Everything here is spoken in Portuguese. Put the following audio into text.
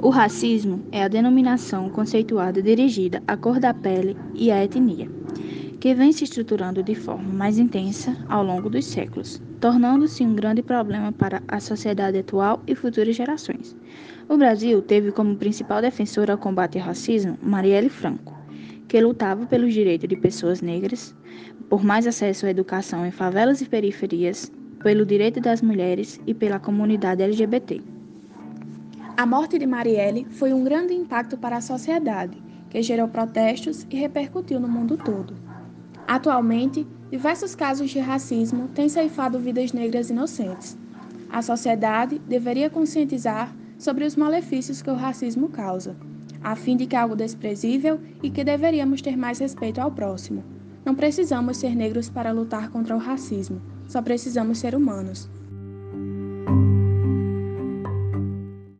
O racismo é a denominação conceituada dirigida à cor da pele e à etnia, que vem se estruturando de forma mais intensa ao longo dos séculos, tornando-se um grande problema para a sociedade atual e futuras gerações. O Brasil teve como principal defensora ao combate ao racismo Marielle Franco, que lutava pelos direitos de pessoas negras, por mais acesso à educação em favelas e periferias, pelo direito das mulheres e pela comunidade LGBT. A morte de Marielle foi um grande impacto para a sociedade, que gerou protestos e repercutiu no mundo todo. Atualmente, diversos casos de racismo têm ceifado vidas negras inocentes. A sociedade deveria conscientizar sobre os malefícios que o racismo causa, a fim de que é algo desprezível e que deveríamos ter mais respeito ao próximo. Não precisamos ser negros para lutar contra o racismo, só precisamos ser humanos.